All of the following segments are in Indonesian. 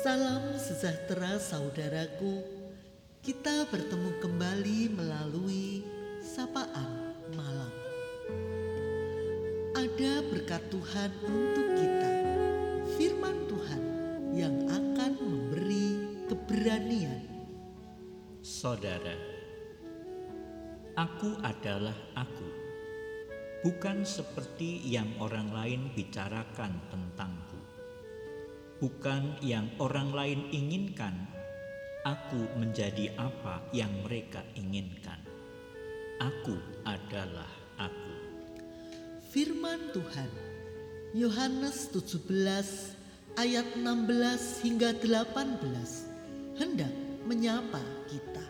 Salam sejahtera saudaraku. Kita bertemu kembali melalui sapaan malam. Ada berkat Tuhan untuk kita. Firman Tuhan yang akan memberi keberanian. Saudara, aku adalah aku. Bukan seperti yang orang lain bicarakan tentangku. Bukan yang orang lain inginkan, aku menjadi apa yang mereka inginkan. Aku adalah aku. Firman Tuhan Yohanes 17 ayat 16 hingga 18 hendak menyapa kita.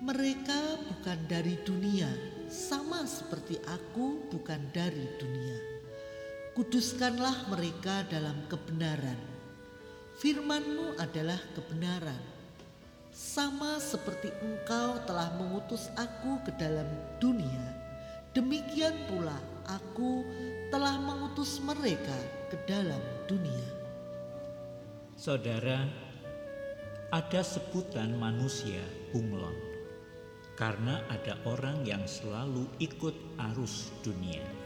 Mereka bukan dari dunia, sama seperti aku bukan dari dunia. Kuduskanlah mereka dalam kebenaran. Firmanmu adalah kebenaran. Sama seperti engkau telah mengutus aku ke dalam dunia, demikian pula aku telah mengutus mereka ke dalam dunia. Saudara, ada sebutan manusia bunglon karena ada orang yang selalu ikut arus dunia.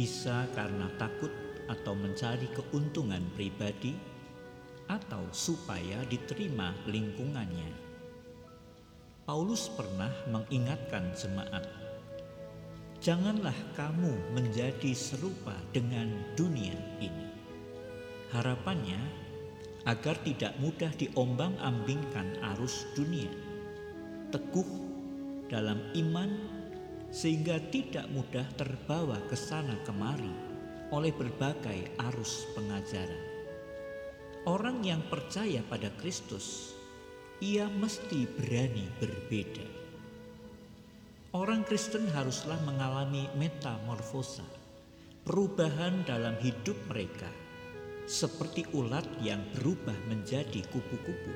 Bisa karena takut atau mencari keuntungan pribadi atau supaya diterima lingkungannya. Paulus pernah mengingatkan jemaat, "Janganlah kamu menjadi serupa dengan dunia ini." Harapannya agar tidak mudah diombang-ambingkan arus dunia, teguh dalam iman sehingga tidak mudah terbawa ke sana kemari oleh berbagai arus pengajaran. Orang yang percaya pada Kristus, ia mesti berani berbeda. Orang Kristen haruslah mengalami metamorfosa, perubahan dalam hidup mereka, seperti ulat yang berubah menjadi kupu-kupu,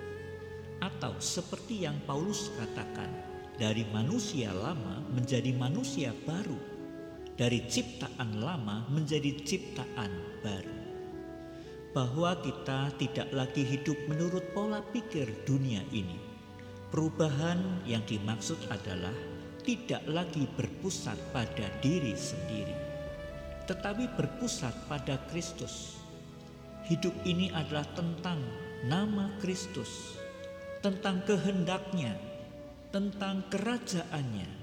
atau seperti yang Paulus katakan, dari manusia lama menjadi manusia baru, dari ciptaan lama menjadi ciptaan baru bahwa kita tidak lagi hidup menurut pola pikir dunia ini. Perubahan yang dimaksud adalah tidak lagi berpusat pada diri sendiri, tetapi berpusat pada Kristus. Hidup ini adalah tentang nama Kristus, tentang kehendaknya, tentang kerajaannya.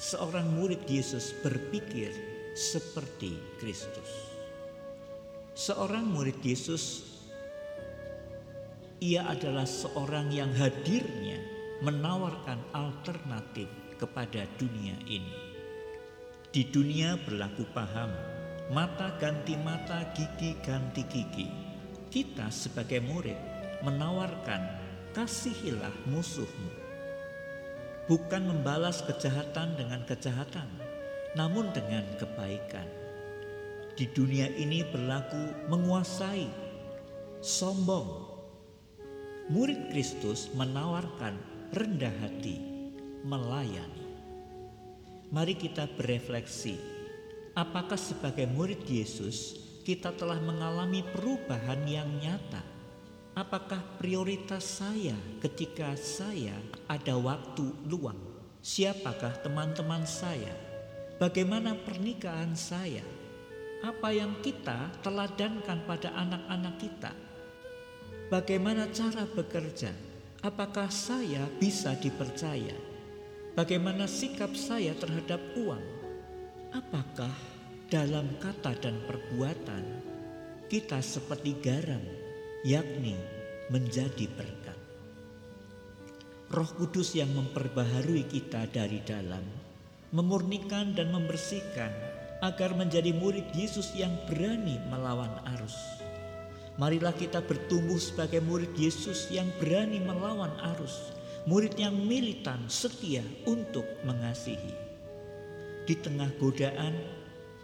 Seorang murid Yesus berpikir seperti Kristus seorang murid Yesus, ia adalah seorang yang hadirnya menawarkan alternatif kepada dunia ini. Di dunia berlaku paham, mata ganti mata, gigi ganti gigi. Kita sebagai murid menawarkan kasihilah musuhmu. Bukan membalas kejahatan dengan kejahatan, namun dengan kebaikan di dunia ini berlaku menguasai, sombong. Murid Kristus menawarkan rendah hati, melayani. Mari kita berefleksi, apakah sebagai murid Yesus kita telah mengalami perubahan yang nyata? Apakah prioritas saya ketika saya ada waktu luang? Siapakah teman-teman saya? Bagaimana pernikahan saya? apa yang kita teladankan pada anak-anak kita. Bagaimana cara bekerja? Apakah saya bisa dipercaya? Bagaimana sikap saya terhadap uang? Apakah dalam kata dan perbuatan kita seperti garam, yakni menjadi berkat? Roh Kudus yang memperbaharui kita dari dalam, memurnikan dan membersihkan agar menjadi murid Yesus yang berani melawan arus. Marilah kita bertumbuh sebagai murid Yesus yang berani melawan arus, murid yang militan setia untuk mengasihi. Di tengah godaan,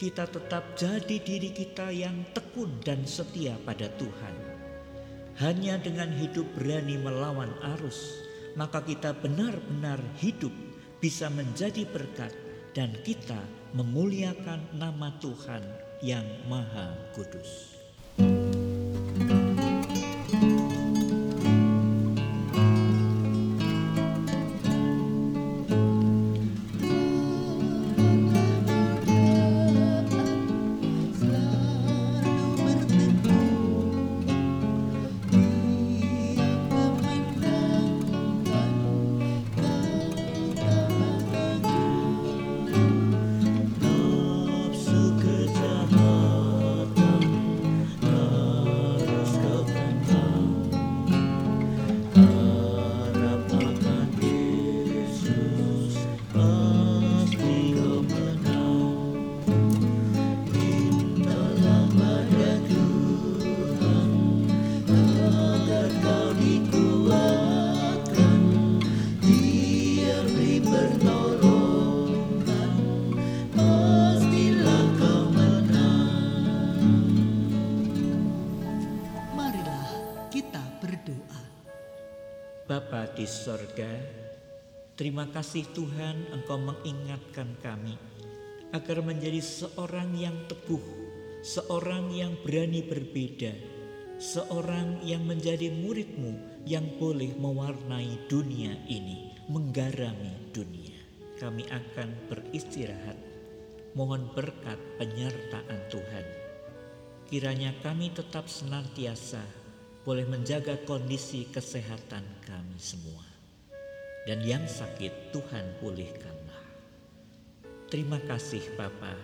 kita tetap jadi diri kita yang tekun dan setia pada Tuhan. Hanya dengan hidup berani melawan arus, maka kita benar-benar hidup bisa menjadi berkat dan kita memuliakan nama Tuhan yang Maha Kudus. Di sorga, terima kasih Tuhan Engkau mengingatkan kami agar menjadi seorang yang teguh, seorang yang berani berbeda, seorang yang menjadi muridmu yang boleh mewarnai dunia ini, menggarami dunia. Kami akan beristirahat, mohon berkat penyertaan Tuhan. Kiranya kami tetap senantiasa boleh menjaga kondisi kesehatan kami semua. Dan yang sakit Tuhan pulihkanlah. Terima kasih Bapa.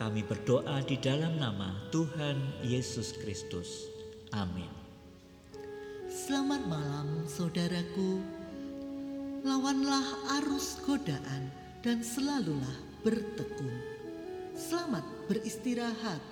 Kami berdoa di dalam nama Tuhan Yesus Kristus. Amin. Selamat malam saudaraku. Lawanlah arus godaan dan selalulah bertekun. Selamat beristirahat.